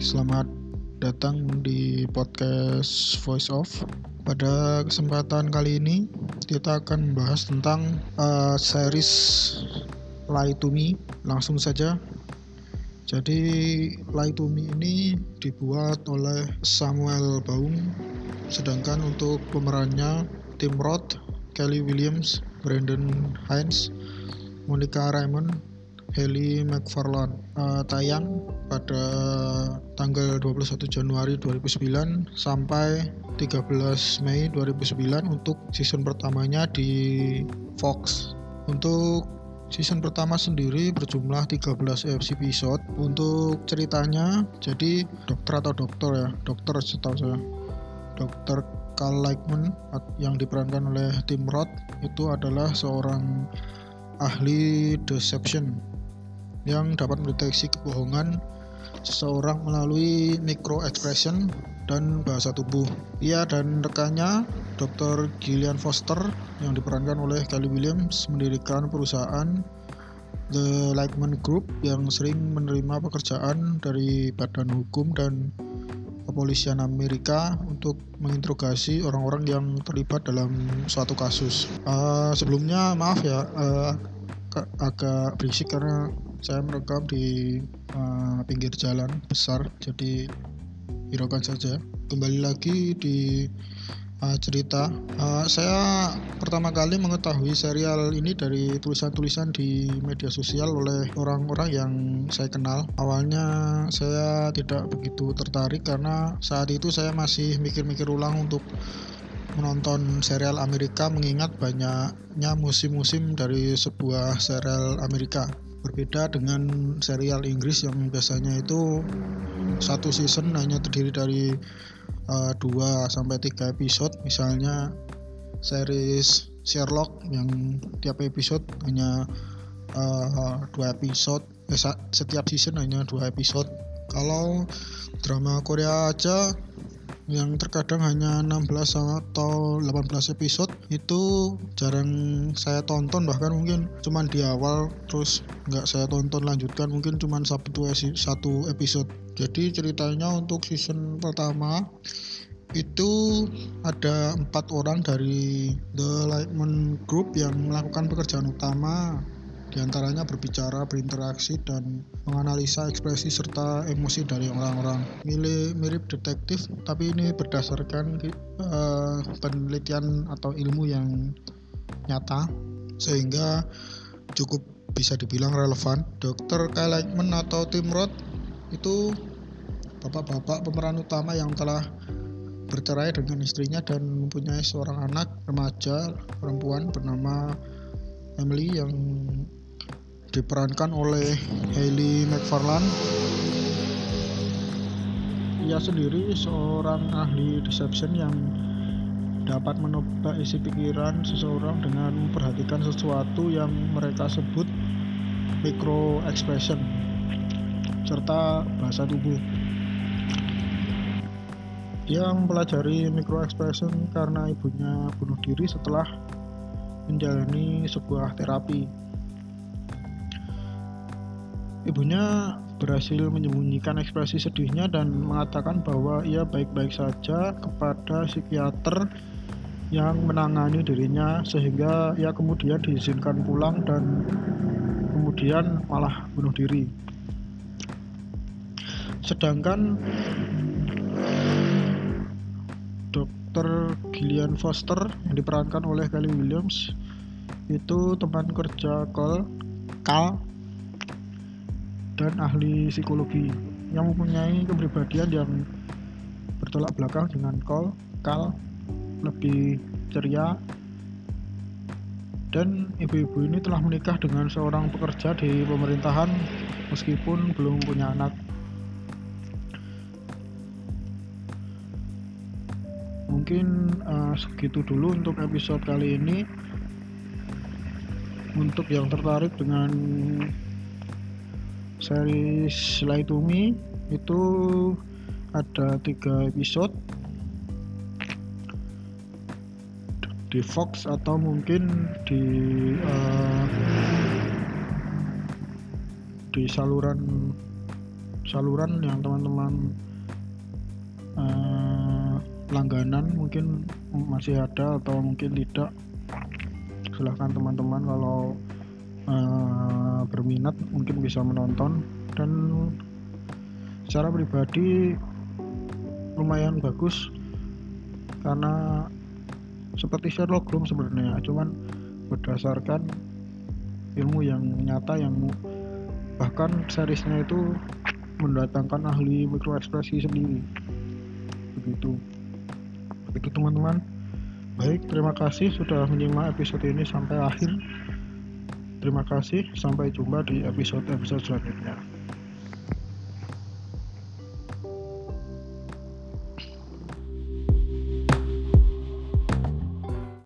selamat datang di podcast Voice Off. Pada kesempatan kali ini kita akan membahas tentang uh, series Lie to Me. Langsung saja. Jadi Lie to Me ini dibuat oleh Samuel Baum, sedangkan untuk pemerannya Tim Roth, Kelly Williams, Brandon Hines, Monica Raymond, Heli McFarland uh, tayang pada tanggal 21 Januari 2009 sampai 13 Mei 2009 untuk season pertamanya di Fox. Untuk season pertama sendiri berjumlah 13 episode. Untuk ceritanya jadi dokter atau dokter ya, dokter setahu saya. Dokter Carl Lightman yang diperankan oleh Tim Roth itu adalah seorang ahli deception yang dapat mendeteksi kebohongan seseorang melalui micro expression dan bahasa tubuh. Ia dan rekannya, Dr. Gillian Foster, yang diperankan oleh Kelly Williams, mendirikan perusahaan The Lightman Group yang sering menerima pekerjaan dari badan hukum dan kepolisian Amerika untuk menginterogasi orang-orang yang terlibat dalam suatu kasus. Uh, sebelumnya maaf ya, uh, agak berisik karena saya merekam di uh, pinggir jalan besar jadi hiraukan saja. Kembali lagi di uh, cerita. Uh, saya pertama kali mengetahui serial ini dari tulisan-tulisan di media sosial oleh orang-orang yang saya kenal. Awalnya saya tidak begitu tertarik karena saat itu saya masih mikir-mikir ulang untuk menonton serial Amerika mengingat banyaknya musim-musim dari sebuah serial Amerika berbeda dengan serial Inggris yang biasanya itu satu season hanya terdiri dari uh, sampai tiga episode. Misalnya series Sherlock yang tiap episode hanya uh, episode eh, setiap season hanya dua episode. Kalau drama Korea aja yang terkadang hanya 16 atau 18 episode itu jarang saya tonton bahkan mungkin cuman di awal terus nggak saya tonton lanjutkan mungkin cuman satu satu episode. Jadi ceritanya untuk season pertama itu ada empat orang dari The Lightman Group yang melakukan pekerjaan utama di antaranya berbicara, berinteraksi, dan menganalisa ekspresi serta emosi dari orang-orang. Mirip detektif, tapi ini berdasarkan uh, penelitian atau ilmu yang nyata, sehingga cukup bisa dibilang relevan. Dr. Kyle Aikman atau Tim Roth itu bapak-bapak pemeran utama yang telah bercerai dengan istrinya dan mempunyai seorang anak remaja perempuan bernama Emily yang diperankan oleh Hailey McFarland ia sendiri seorang ahli deception yang dapat menebak isi pikiran seseorang dengan memperhatikan sesuatu yang mereka sebut micro expression serta bahasa tubuh. Dia mempelajari micro expression karena ibunya bunuh diri setelah menjalani sebuah terapi Ibunya berhasil menyembunyikan ekspresi sedihnya dan mengatakan bahwa ia baik-baik saja kepada psikiater yang menangani dirinya sehingga ia kemudian diizinkan pulang dan kemudian malah bunuh diri. Sedangkan Dr. Gillian Foster yang diperankan oleh Kelly Williams itu teman kerja Cole, Cal dan ahli psikologi yang mempunyai kepribadian yang bertolak belakang dengan Cole, Kal lebih ceria dan ibu-ibu ini telah menikah dengan seorang pekerja di pemerintahan meskipun belum punya anak. Mungkin uh, segitu dulu untuk episode kali ini. Untuk yang tertarik dengan series Lie to Me itu ada tiga episode. Di Fox atau mungkin di uh, di saluran saluran yang teman-teman uh, langganan mungkin masih ada atau mungkin tidak. Silahkan teman-teman kalau uh, berminat mungkin bisa menonton. Dan secara pribadi lumayan bagus karena seperti Sherlock Holmes sebenarnya cuman berdasarkan ilmu yang nyata yang bahkan seriesnya itu mendatangkan ahli mikroekspresi sendiri. Begitu. Begitu teman-teman. Baik terima kasih sudah menyimak episode ini sampai akhir terima kasih sampai jumpa di episode-episode selanjutnya